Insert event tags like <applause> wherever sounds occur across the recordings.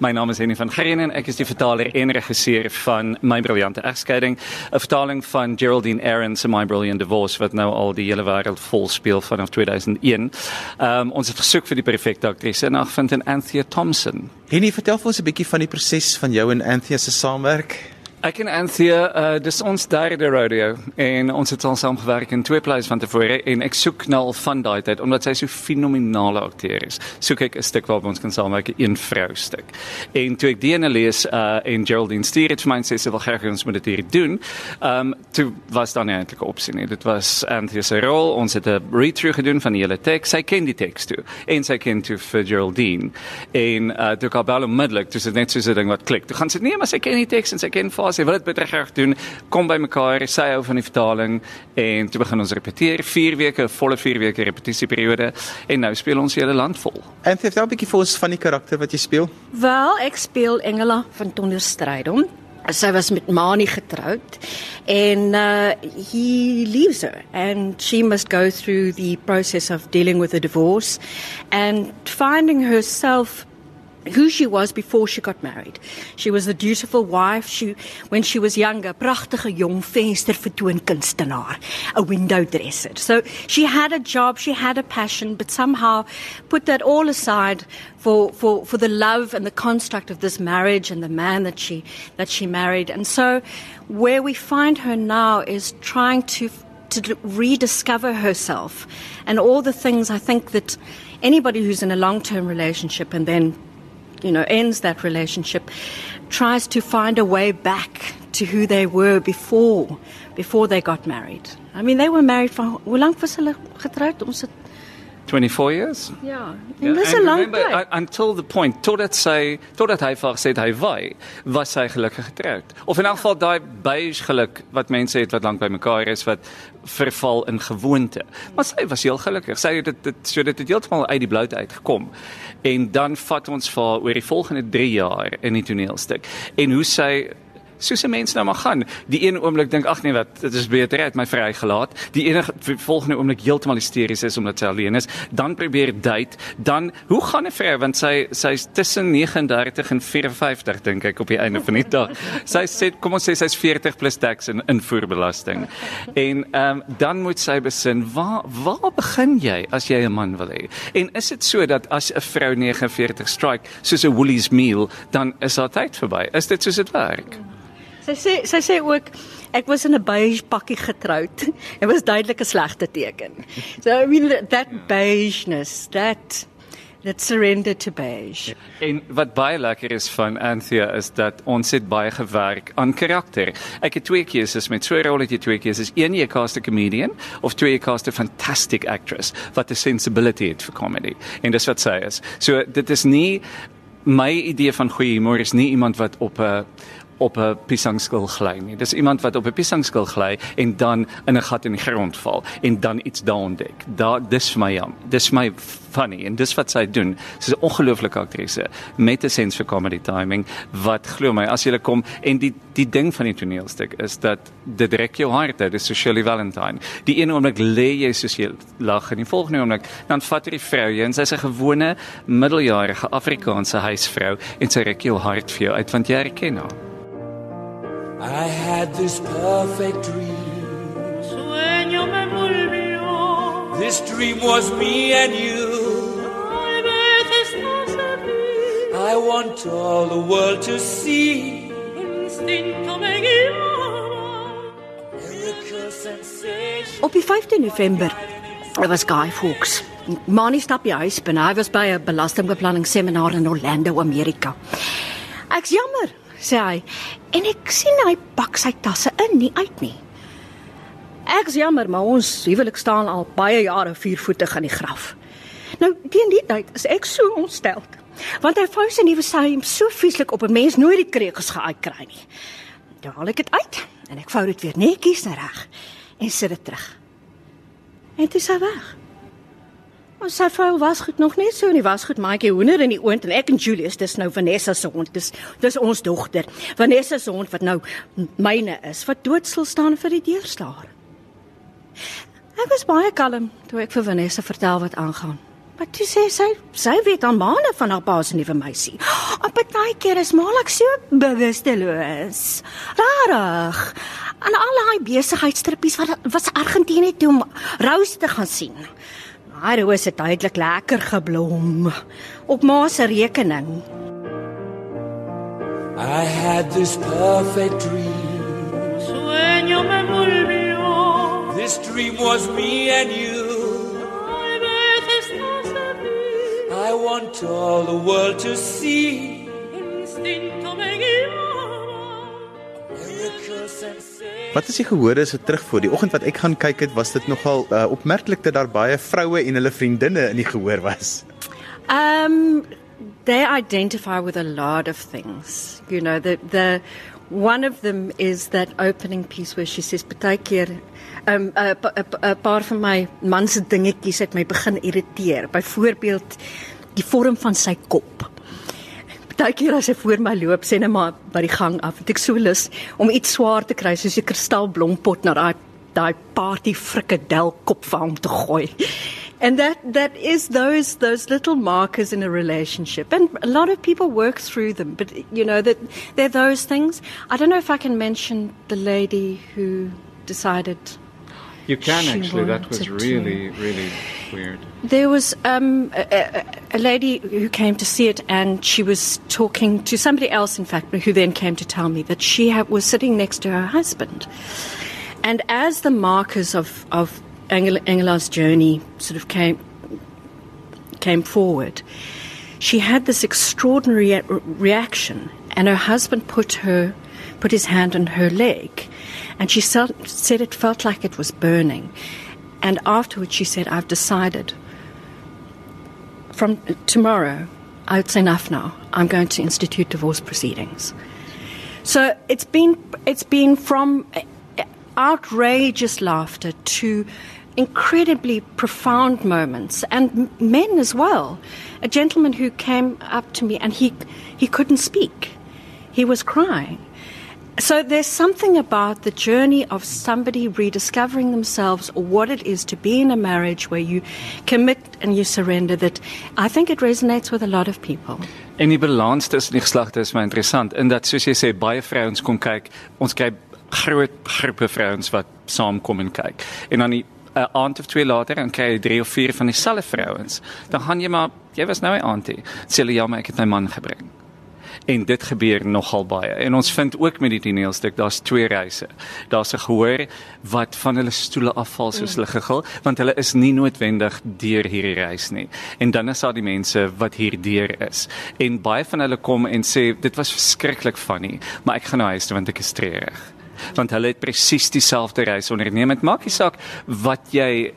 My naam is Henny van Gerenen en ek is die vertaler en regisseur van My Briljante Egskeiding, 'n vertaling van Geraldine Aaron se My Brilliant Divorce wat nou al die hele wêreld vol speel vanaf 2001. Ehm um, ons het gesoek vir die perfekte aktrise en vind in Anthea Thompson. Henny, vertel vir ons 'n bietjie van die proses van jou en Anthea se saamwerk. Ek en Anthea, uh, dis ons derde rodeo en ons het al saam gewerk in twee plaas van tevore en ek soek nou al van daai tyd omdat sy so fenominale akteur is. Soek ek 'n stuk waarop ons kan saamwerk, 'n vrou stuk. En toe ek die ene lees uh en Geraldine stuur het vir my en sê sy wil graag ons moet dit hier doen. Um toe was dan eintlik 'n opsie nie. Dit was Anthea se rol. Ons het 'n read-through gedoen van die hele teks. Sy ken die teks toe en sy ken toe vir Geraldine. En uh toe kan bel onmiddellik, toe sit net so 'n ding wat klik. Toe gaan sy nee, maar sy ken die teks en sy ken vir sê wil dit baie graag doen. Kom by mekaar, sê hou van die vertaling en toe begin ons repeteer 4 weke, volle 4 weke repetisieperiode en nou speel ons hele land vol. En vertel 'n bietjie vir ons van die karakter wat jy speel. Wel, ek speel Engela van Tonderstrydom. Sy was met Mani getroud en uh he leaves her and she must go through the process of dealing with a divorce and finding herself who she was before she got married. She was the dutiful wife. She when she was younger, pragtige jong venster vertoon kunstenaar, a window dresser. So she had a job, she had a passion, but somehow put that all aside for for for the love and the construct of this marriage and the man that she that she married. And so where we find her now is trying to to rediscover herself and all the things I think that anybody who's in a long-term relationship and then you know, ends that relationship, tries to find a way back to who they were before, before they got married. I mean, they were married for hoe lank was hulle 24 years. Ja, en dis 'n lang tyd. Until the point totdat sy totdat hy vir gesê hy wy, was sy gelukkig getroud. Of in elk geval daai beige geluk wat mense het wat lank by mekaar is wat verval in gewoonte. Maar sy was heel gelukkig. Sy het dit dit so dit het heeltemal uit die bloute uitgekom. En dan vat ons vir oor die volgende 3 jaar in die toneelstuk en hoe sy soos 'n mens nou maar gaan. Die een oomblik dink ag nee wat, dit is beter uit my vrygelaat. Die enige volgende oomblik heeltemal hysteries is omdat sy alleen is. Dan probeer date. Dan hoe gaan 'n vrou want sy sy's tussen 39 en 54 dink ek op die einde van die dag. <laughs> Sy sê kom ons sê sy's 40 plus tax en invoerbelasting. En ehm um, dan moet sy besin waar waar begin jy as jy 'n man wil hê? En is dit so dat as 'n vrou 49 strike soos 'n Woolies meal, dan is haar tyd verby? Is dit soos dit werk? Sy sê sy sê ook ek was in 'n beige pakkie getroud. <laughs> Dit was duidelik 'n slegte teken. So I mean that beigeness, that that surrender to beige. En wat baie lekker is van Anthea is dat ons het baie gewerk aan karakter. Ek het twee keuses met so 'n rolletjie twee keuses. Een jy cast 'n comedian of twee jy cast 'n fantastic actress wat 'n sensibility het vir comedy. En dis wat sy is. So dit is nie my idee van goeie humor is nie iemand wat op 'n op 'n piesangskil gly nie. Dis iemand wat op 'n piesangskil gly en dan in 'n gat in die grond val en dan iets daan dek. Daar dis vir my jam. Dis my funny en dis wat sy doen. Sy's 'n ongelooflike aktrise met 'n sens vir comedy timing wat glo my as jy kom en die die ding van die toneelstuk is dat dit rek jou hart uit. Dis so Shirley Valentine. Die een oomblik lê jy soos jy lag en die volgende oomblik dan vat jy die vrou en sy's 'n gewone middeljarige Afrikaanse huisvrou en sy rek jou hart vir jou uit want jy herken haar. I had this perfect dream. Sueño me envolvió. This dream was me and you. I want all the world to see. Op die 15 November I was Guy Fawkes. Mani stap by huis binne. Hy was by 'n belastingbeplanning seminar in Orlando, Amerika. Ek's jammer, sê hy. En ek sien hy pak sy tasse in, nie uit nie. Ek's jammer, maar ons huwelik staan al baie jare viervoetig in die graf. Nou, teen die tyd is ek so ontstel. Want hy vou sy nuwe saam so vieslik op 'n mens nooit die krekels geuitkry nie. Dan haal ek dit uit en ek vou dit weer netjies reg en sit dit terug. En dit is weg. Ons sy vuil was goed nog net so in die wasgoed maatjie hoender in die oond en ek en Julius dis nou Vanessa se hond dis dis ons dogter Vanessa se hond wat nou myne is wat doodstil staan vir die deurslaer Ek was baie kalm toe ek vir Vanessa vertel wat aangaan Maar toe sê sy, sy weet al maande van haar pa se nuwe meisie. <gasps> Op 'n baie keer is Malak so bewusteloos. Rarig. En al daai besigheidstrippies wat was Argentinië toe om Rose te gaan sien. Haar rose het duidelik lekker geblom op ma se rekening. I had this perfect dream. Sueño me volvió. This dream was me and you. I want all the world to see. Wat as jy gehoor is so terugvoer? Die oggend wat ek gaan kyk het, was dit nogal uh, opmerklik dat daar baie vroue en hulle vriendinne in die gehoor was. Um, they identify with a lot of things. You know, the the one of them is that opening piece where she says, "Partykeer, um, 'n pa- 'n pa- 'n paar van my man se dingetjies het my begin irriteer. Byvoorbeeld die vorm van sy kop." Partykeer as hy voor my loop, sê net maar by die gang af, het ek so lus om iets swaar te kry soos 'n kristalblompot na daai daai party frikadel kop vir hom te gooi. And that that is those those little markers in a relationship, and a lot of people work through them. But you know that they're those things. I don't know if I can mention the lady who decided You can She actually. That was wanted to- really, really weird. There was um, a, a, lady who came to see it, and she was talking to somebody else, in fact, who then came to tell me that she ha- was sitting next to her husband. And as the markers of, of Engela's journey sort of came, came forward, she had this extraordinary re- reaction, and her husband put her put his hand on her leg, and she sel- said it felt like it was burning. And afterwards, she said, "I've decided. From tomorrow, it's enough now. I'm going to institute divorce proceedings." So it's been it's been from uh, outrageous laughter to incredibly profound moments, and men as well. A gentleman who came up to me and he he couldn't speak, he was crying. So there's something about the journey of somebody rediscovering themselves or what it is to be in a marriage where you commit and you surrender that I think it resonates with a lot of people. En die balans tussen die geslagte is my interessant in dat soos jy sê baie vrouens kom kyk, ons kry groot groepe vrouens wat saamkom en kyk. En dan die 'n aand of twee later dan kry jy drie of vier van dieselfde vrouens. Dan gaan jy maar jy was nou 'n auntie. Sê hulle ja, maar ek het my man gebring. En dit gebeur nogal baie. En ons vind ook met die toneelstuk, daar's twee reise. Daar's 'n gehoor wat van hulle stoele afval soos hulle gegil, want hulle is nie noodwendig deur hierdie reis nie. En dan is daar die mense wat hierdeur is. En baie van hulle kom en sê dit was verskriklik funny, maar ek gaan nou huis toe want ek is treurig. Want hulle het presies dieselfde reis onderneem. Dit maak nie saak wat jy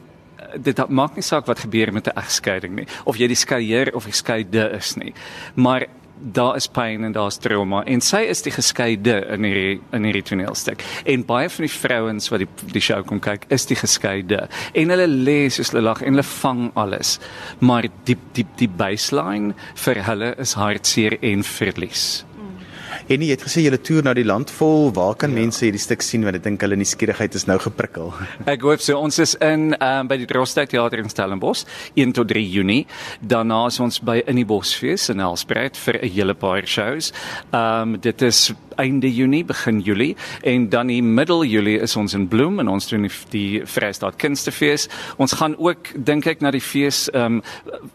dit maak nie saak wat gebeur met 'n egskeiding nie of jy die skeier of die skeide is nie. Maar daar is pyn en daar's trauma en sy is die geskeide in hierdie in hierdie toneelstuk. En baie van die vrouens wat die die show kom kyk, is die geskeide en hulle lê soos hulle lag en hulle vang alles. Maar diep diep die baseline vir hulle is hartseer en verlies. En jy het gesê jy toer na die land vol. Waar kan ja. mense hierdie stuk sien want ek dink hulle nuuskierigheid is nou geprikkel. <laughs> Ek hoop so ons is in um, by die Drostad Theater in Stellenbosch 1 tot 3 Junie. Daarna is ons by in die Bosfees in Helspruit vir 'n hele paar shows. Ehm um, dit is einde Junie, begin Julie en dan die middel Julie is ons in Bloem en ons doen die, die Vrystaat Kunstefees. Ons gaan ook dink ek na die fees ehm um,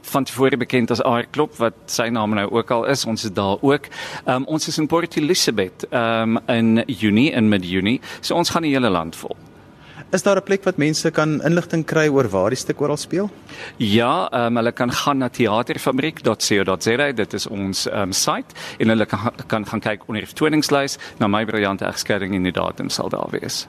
van tevore bekend as Aardklop wat sy naam nou ook al is. Ons is daar ook. Ehm um, ons is in Port Elizabeth ehm um, in Junie in mid-Junie. So ons gaan die hele land vol. Is daar 'n plek wat mense kan inligting kry oor waar die stuk oral speel? Ja, um, hulle kan gaan na theaterfabriek.co.za, dit is ons um, site en hulle kan kan gaan kyk onder die vertoningslys na my briljante egskeiding en die datum sal daar wees.